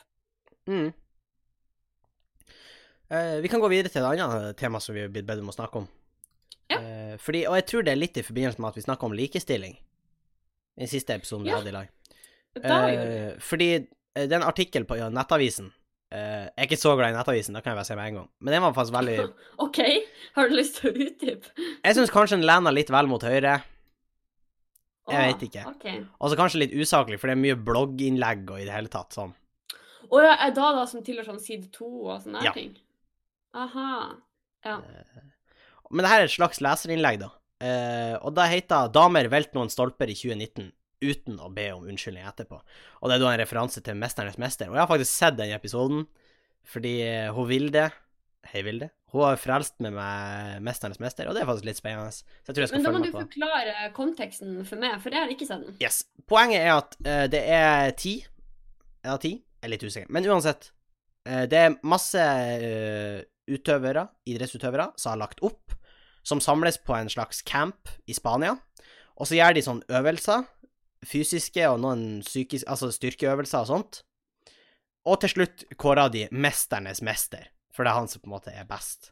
Mm. Eh, vi kan gå videre til et annet tema som vi har blitt bedt om å snakke om. Ja. Eh, fordi, og jeg tror det er litt i forbindelse med at vi snakker om likestilling i den siste episoden vi Ja. hadde i lag. Eh, fordi eh, det er en artikkel på ja, Nettavisen eh, Jeg er ikke så glad i Nettavisen, det kan jeg bare si med en gang. Men den var faktisk veldig OK, har du lyst til å utdype? Jeg syns kanskje den lener litt vel mot høyre. Jeg Åh, vet ikke. Okay. Og så kanskje litt usaklig, for det er mye blogginnlegg og i det hele tatt sånn. Å ja, er da da som tilhører sånn side to og sånne Ja. ting? Aha. Ja. Men det her er et slags leserinnlegg, da. Eh, og da heter 'Damer velt noen stolper i 2019' uten å be om unnskyldning etterpå. Og det er da en referanse til 'Mesternes mester'. Og jeg har faktisk sett den episoden, fordi eh, hun Vilde Hei, Vilde. Hun har frelst med meg 'Mesternes mester', og det er faktisk litt spennende. Så jeg tror jeg skal Men da må du med på forklare konteksten for meg, for jeg har ikke sett den. Yes. Poenget er at uh, det er ti Ja, ti? Jeg er litt usikker. Men uansett. Uh, det er masse uh, utøvere, idrettsutøvere, som har lagt opp, som samles på en slags camp i Spania. Og så gjør de sånne øvelser, fysiske og noen psykiske Altså styrkeøvelser og sånt. Og til slutt kåra de 'Mesternes mester', for det er han som på en måte er best.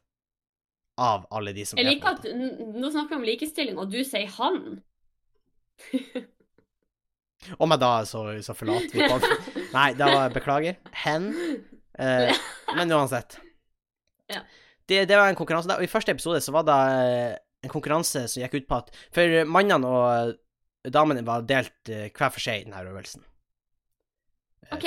Av alle de som Jeg er liker at nå snakker vi om likestilling, og du sier han. Om jeg da så, så forlater vi på Nei, da Beklager. Hen. Eh, men uansett. Ja. Det, det var en konkurranse der, og i første episode så var det eh, en konkurranse som gikk ut på at For mannene og damene var delt eh, hver for seg i denne øvelsen. OK.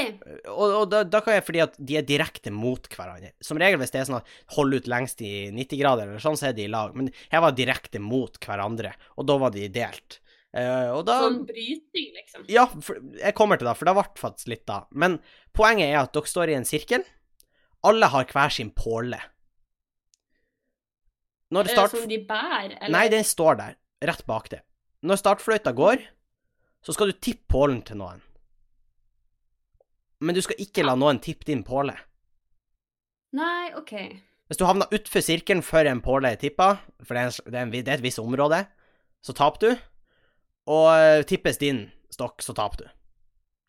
Og, og da, da kan jeg fordi at de er direkte mot hverandre. Som regel hvis det er sånn at hold ut lengst i 90 grader, eller sånn, så er de i lag. Men jeg var direkte mot hverandre, og da var de delt. Uh, da Sånn bryting, liksom. ja, for, jeg kommer til det, for det ble faktisk litt da. Men poenget er at dere står i en sirkel. Alle har hver sin påle. Når det start... Som de bærer, eller? Nei, den står der, rett bak det. Når startfløyta går, så skal du tippe pålen til noen. Men du skal ikke la noen tippe din påle. Nei, OK. Hvis du havner utfor sirkelen før en påle er tippa, for det er, en, det, er en, det er et visst område, så taper du. Og eh, tippes din stokk, så taper du.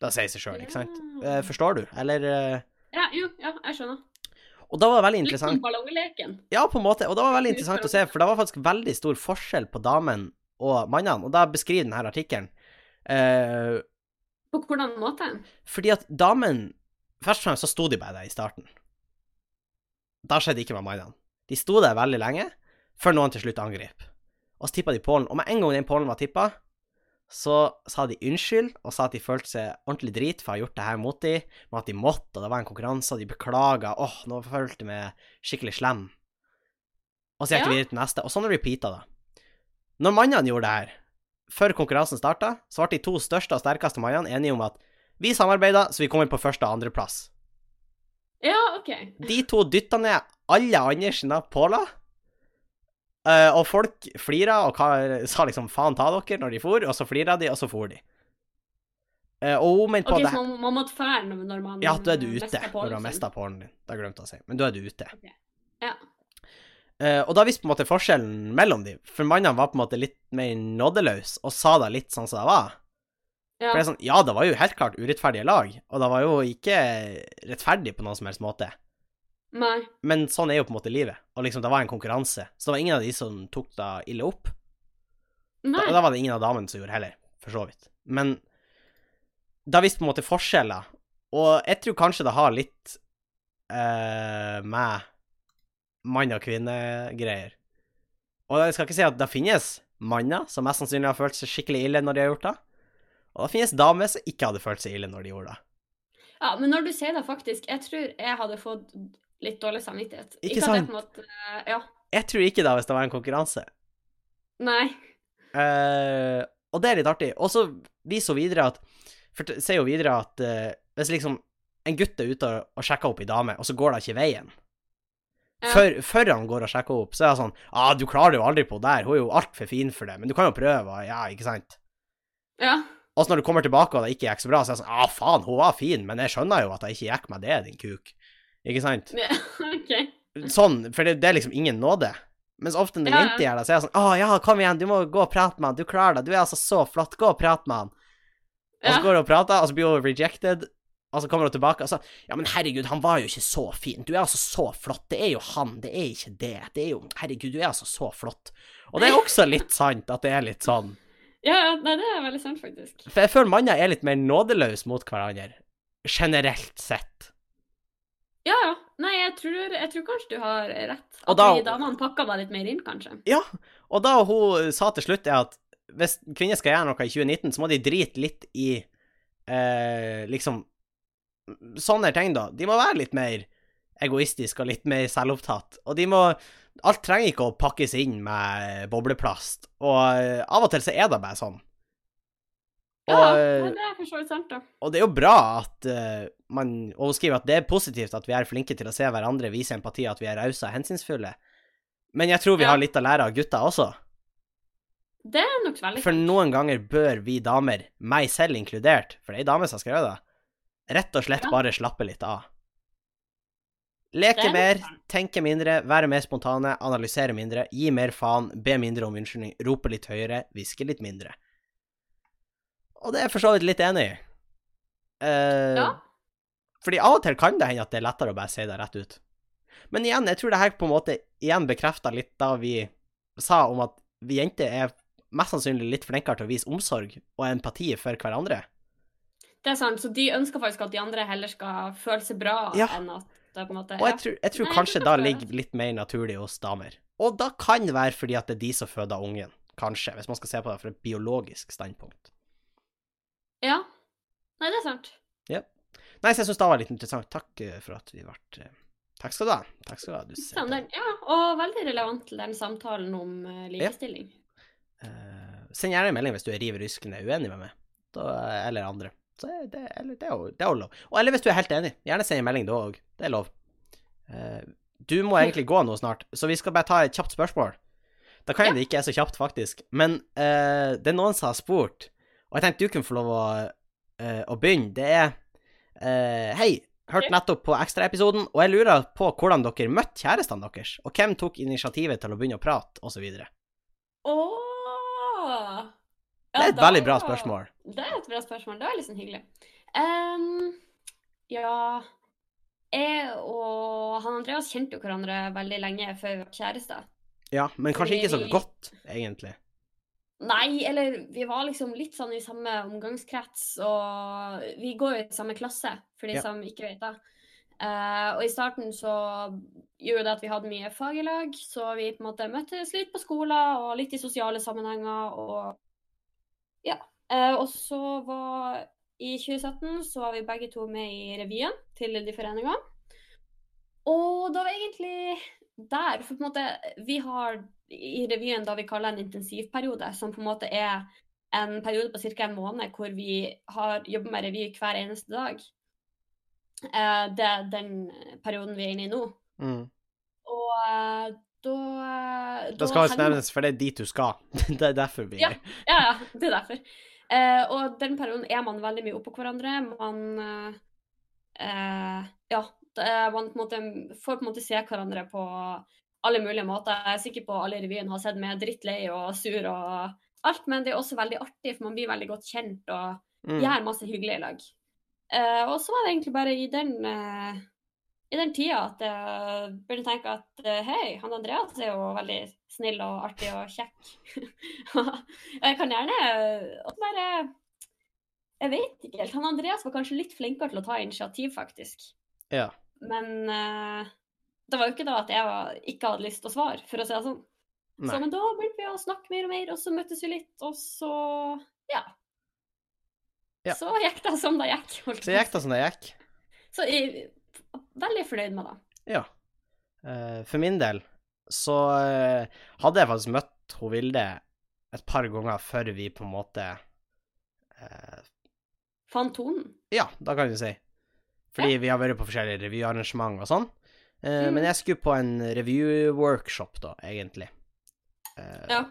Det sier seg sjøl, ikke sant? Ja. Eh, forstår du? Eller eh, Ja, jo, ja, jeg skjønner. Og da var det veldig interessant Litt som ballongleken. Ja, på en måte. Og da var det veldig interessant å se, for det var faktisk veldig stor forskjell på damene og mannene. Og da beskriver denne artikkelen uh, På hvordan måte? Fordi at damen Først og fremst så sto de bare der i starten. Da skjedde ikke med mannene. De sto der veldig lenge, før noen til slutt angrep. Og så tippa de pollen. Og med en gang den pålen var tippa, så sa de unnskyld, og sa at de følte seg ordentlig drit for å ha gjort det her mot dem, men at de måtte, og det var en konkurranse, og de beklaga. åh, nå følte jeg meg skikkelig slem. Og så gikk de Ja. videre til neste, og sånn repeata det. Når mannene gjorde det her, før konkurransen starta, så ble de to største og sterkeste mannene enige om at vi samarbeida, så vi kommer på første- og andreplass. Ja, OK. De to dytta ned alle andre sine påler, eh, og folk flira og sa liksom 'faen ta dere' når de for, og så flira de, og så for de. Eh, og hun mente på Ok, det Så man, man måtte fære når man Ja, da er du ute når du har mista pålen din. Det glemte jeg å si, men da er du ute. Ja. Eh, og da viste på en måte forskjellen mellom dem, for mannene var på en måte litt mer nådeløse og sa det litt sånn som det var. Ja. For det er sånn, ja, det var jo helt klart urettferdige lag, og det var jo ikke rettferdig på noen som helst måte. Nei. Men sånn er jo på en måte livet, og liksom, det var en konkurranse, så det var ingen av de som tok det ille opp. Nei. Og da var det ingen av damene som gjorde heller, for så vidt. Men da viste på en måte forskjeller, og jeg tror kanskje det har litt uh, med mann- og kvinne-greier. Og jeg skal ikke si at det finnes manner som mest sannsynlig har følt seg skikkelig ille når de har gjort det, og det finnes damer som ikke hadde følt seg ille når de gjorde det. Ja, men når du sier det faktisk, jeg tror jeg hadde fått litt dårlig samvittighet. Ikke jeg sant? måte, Ja. Jeg tror ikke det hvis det var en konkurranse. Nei. Uh, og det er litt artig. Og så viser hun videre at For sier jo videre at uh, hvis liksom en gutt er ute og, og sjekker opp ei dame, og så går det ikke veien, Ja. Før, før han går og sjekker opp, så er jeg sånn ah, 'Du klarer det jo aldri på der, hun er jo altfor fin for det, men du kan jo prøve.' Ja, ikke sant? Ja. Og så når du kommer tilbake og det ikke gikk så bra, så er jeg sånn 'Ah, faen, hun var fin, men jeg skjønner jo at jeg ikke gikk med det, din kuk.' Ikke sant? ja. OK. Sånn, for det, det er liksom ingen nåde. Mens ofte når Ja, ja. jenter gjør det, så er jeg sånn 'Å ja, kom igjen, du må gå og prate med han, du klarer det, du er altså så flott, gå og prate med han'. Og så går hun og prater, og så blir hun rejected, og så kommer hun tilbake og sa, Ja, men herregud, han var jo ikke så fin. Du er altså så flott. Det er jo han, det er ikke det. Det er jo Herregud, du er altså så flott. Og det er også litt sant at det er litt sånn. Ja, nei, det er veldig sant, faktisk. For jeg føler manner er litt mer nådeløse mot hverandre. Generelt sett. Ja, ja. Nei, jeg tror, jeg tror kanskje du har rett. At da- vi damene pakka deg litt mer inn, kanskje. Ja. Og da hun sa til slutt, er at hvis kvinner skal gjøre noe i 2019, så må de drite litt i eh, liksom Sånne ting, da. De må være litt mer egoistiske og litt mer selvopptatt. Og de må Alt trenger ikke å pakkes inn med bobleplast. Og eh, av og til så er det bare sånn. Og, ja, det er for så vidt sant, da. og det er jo bra at uh, man Og hun skriver at det er positivt at vi er flinke til å se hverandre, vise empati, at vi er rause og hensynsfulle. Men jeg tror vi Ja. har litt å lære av gutta også. Det er nok veldig For noen ganger bør vi damer, meg selv inkludert, for det er ei dame som har skrevet det, rett og slett Ja. bare slappe litt av. Leke er mer, tenke mindre, være mer spontane, analysere mindre, gi mer faen, be mindre om unnskyldning, rope litt høyere, hviske litt mindre. Og det er jeg for så vidt litt enig i. Uh, Ja. Fordi av og til kan det hende at det er lettere å bare si det rett ut. Men igjen, jeg tror det her på en måte igjen bekrefter litt da vi sa om at vi jenter er mest sannsynlig litt flinkere til å vise omsorg og empati for hverandre. Det er sant, så de ønsker faktisk at de andre heller skal føle seg bra Ja. enn at det på en måte Og jeg tror, jeg tror Nei, kanskje jeg da er ligger litt mer naturlig hos damer. Og da kan det være fordi at det er de som føder ungen. Kanskje, hvis man skal se på det fra et biologisk standpunkt. Ja. Nei, det er sant. Ja. Nei, så jeg syns det var litt interessant. Takk eh, for at vi ble eh, Takk skal du ha. Takk skal du ha. Du ja, og veldig relevant til den samtalen om likestilling. likestilling. Uh, send gjerne en melding hvis du er riv ruskende uenig med meg, da, eller andre. Det, eller, det, er jo, det er jo lov. Og eller hvis du er helt enig, gjerne send en melding da òg. Det er lov. Uh, du må egentlig gå nå snart, så vi skal bare ta et kjapt spørsmål. Da kan Ja. det ikke er så kjapt, faktisk. Men uh, det er noen som har spurt, og jeg tenkte du kunne få lov å, uh, å begynne. Det er Hei, hørte nettopp på ekstraepisoden, og jeg lurer på hvordan dere møtte kjærestene deres, og hvem tok initiativet til å begynne å prate, osv. Det er et veldig bra spørsmål. Det er et bra spørsmål. Det var sånn hyggelig. Um, ja Jeg og han Andreas kjente jo hverandre veldig lenge før vi var kjærester. Ja, men kanskje ikke så vi... godt, egentlig. Nei, eller vi var liksom litt sånn i samme omgangskrets, og vi går jo i samme klasse, for de Ja. som ikke vet det. Uh, og i starten så gjorde det at vi hadde mye fag i lag, så vi på en måte møttes litt på skolen og litt i sosiale sammenhenger og ja. Eh, og så var i 2017 så var vi begge to med i revyen til de foreningene. Og da var egentlig der, for på en måte Vi har i revyen da vi kaller en intensivperiode, som på en måte er en periode på ca. en måned hvor vi har jobber med revy hver eneste dag. Eh, det er den perioden vi er inne i nå. Mm. Og da Det skal også nevnes, for det er dit du skal. det er derfor vi Ja. Ja, ja, det er derfor. Eh, og den perioden er man veldig mye oppå hverandre. Man eh, Ja, man på måte, får på en måte se hverandre på alle mulige måter. Jeg er sikker på alle i revyen har sett meg drittlei og sur og alt, men det er også veldig artig, for man blir veldig godt kjent og mm. gjør masse hyggelig i lag. Eh, og så var det egentlig bare i den eh, i den tida at jeg å tenke at eh, hei, han Andreas er jo veldig snill og artig og kjekk. jeg kan gjerne bare Jeg vet ikke helt. Han Andreas var kanskje litt flinkere til å ta initiativ, faktisk. Ja. Men uh, det var jo ikke da at jeg var, ikke hadde lyst til å svare, for å si det sånn. Nei. Så, men da begynte vi å snakke mer og mer, og så møttes vi litt, og så ja. Ja. Så gikk det som det gikk. holdt Så gikk det som det gikk. så er veldig fornøyd med det. Ja. Eh, for min del så eh, hadde jeg faktisk møtt hun Vilde et par ganger før vi på en måte eh, Fant tonen. Ja, da kan du si. Fordi vi har vært på forskjellige revyarrangement og sånn. Eh, Mm. Men jeg skulle på en review-workshop, da, egentlig. Eh, Ja.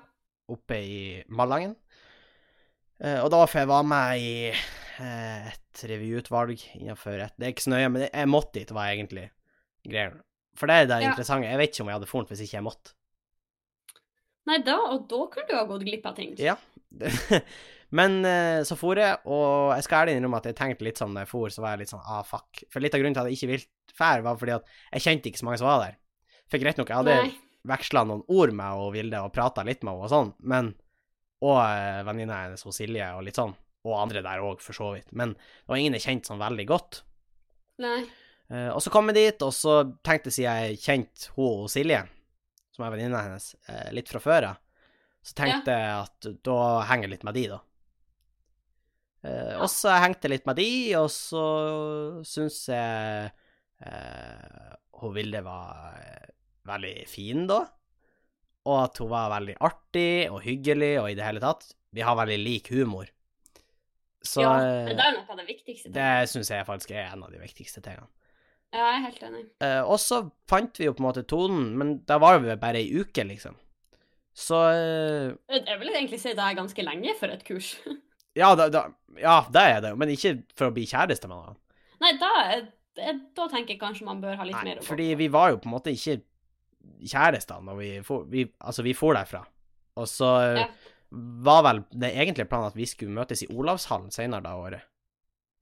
Oppe i Malangen. Eh, og da var jeg være med i et revyutvalg innenfor et Det er ikke så nøye, men jeg måtte dit, var egentlig greia. For det er det Ja. interessante. Jeg vet ikke om jeg hadde funnet hvis ikke jeg måtte. Nei, da, og da kunne du ha gått glipp av ting. Ja. Men eh, så for jeg, og jeg skal ærlig innrømme at jeg tenkte litt sånn da jeg for, så var jeg litt sånn ah, fuck. For litt av grunnen til at jeg ikke ville fære, var fordi at jeg kjente ikke så mange som var der. For greit nok, jeg hadde Nei. veksla noen ord med og Vilde og prata litt med henne og sånn, men Og eh, venninna hennes Silje og litt sånn. Og andre der òg, for så vidt. Men det var ingen jeg kjente sånn veldig godt. Nei. Uh, og så kom jeg dit, og så tenkte jeg siden jeg kjente hun og Silje, som er venninna hennes, uh, litt fra før av, så tenkte jeg at da henger jeg litt med de, da. Eh, og så hengte jeg litt med de, og så syns jeg hun Vilde var veldig fin da. Og at hun var veldig artig og hyggelig og i det hele tatt. Vi har veldig lik humor. Så ja, eh, det er noe av det viktigste. det syns jeg faktisk er en av de viktigste tingene. Ja, jeg er helt enig. Uh, og så fant vi jo på en måte tonen, men da var vi bare ei uke, liksom. Så uh, Jeg vil egentlig si det er ganske lenge for et kurs. ja, da, da, ja, det er det jo, men ikke for å bli kjæreste med noen. Nei, da, da tenker jeg kanskje man bør ha litt Nei, mer å gå fordi vi var jo på en måte ikke kjærester når vi for, vi, Altså, vi for derfra. Og så Ja. Var vel det egentlige planen at vi skulle møtes i Olavshallen senere da året.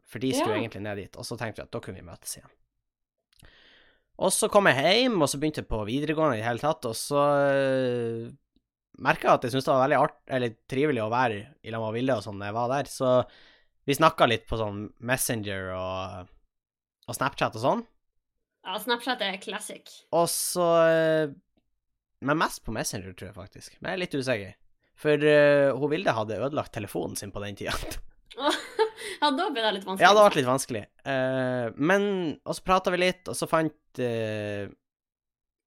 For de skulle Ja. egentlig ned dit, og så tenkte vi at da kunne vi møtes igjen. Og så kom jeg hjem, og så begynte jeg på videregående i det hele tatt, og så uh, merka jeg at jeg syntes det var veldig art, eller trivelig å være i lag med Vilde og sånn da jeg var der, så vi snakka litt på sånn Messenger og, og Snapchat og sånn. Ja, Snapchat er classic. Og så eh, Men mest på Messenger, tror jeg faktisk. Men jeg er litt usikker. For uh, hun Vilde hadde ødelagt telefonen sin på den tida. ja, da ble det litt vanskelig. ja, det ble litt vanskelig. Uh, men Og så prata vi litt, og så fant uh,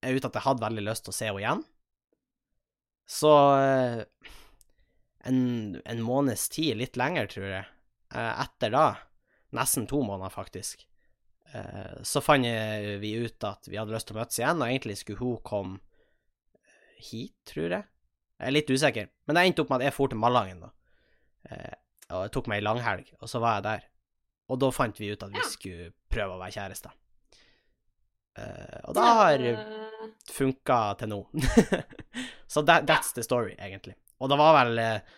jeg ut at jeg hadde veldig lyst til å se henne igjen. Så uh, en, en måneds tid, litt lenger, tror jeg, etter da, nesten to måneder faktisk, så fant vi ut at vi hadde lyst til å møtes igjen, og egentlig skulle hun komme hit, tror jeg. Jeg er litt usikker, men det endte opp med at jeg for til Malangen, da. Eh, og jeg tok meg ei langhelg, og så var jeg der. Og da fant vi ut at vi skulle prøve å være kjærester. Eh, og det har Eh, funka til nå. så that, that's the story, egentlig. Og det var vel eh,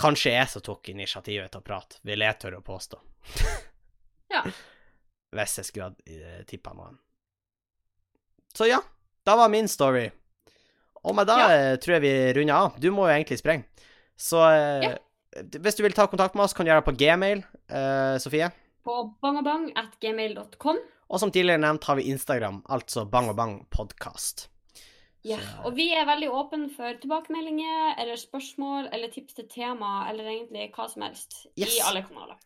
kanskje jeg som tok initiativet til å prate, vil jeg tørre å påstå. Ja. Hvis jeg skulle ha uh, tippa noen. Så ja, det var min story. Og med det Ja. eh, tror jeg vi runder av. Du må jo egentlig sprenge. Så eh, Ja. hvis du vil ta kontakt med oss, kan du gjøre det på gmail, eh, Sofie. På bangabang.gmail.com. Og som tidligere nevnt har vi Instagram, altså Bang og Bang podkast. Ja, og vi er veldig åpne for tilbakemeldinger eller spørsmål eller tips til tema eller egentlig hva som helst Yes. i alle kanaler.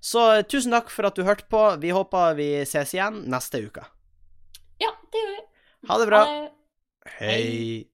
Så eh, tusen takk for at du hørte på. Vi håper vi ses igjen neste uke. Ja, det gjør vi. Ha det bra. Ha det. Hei.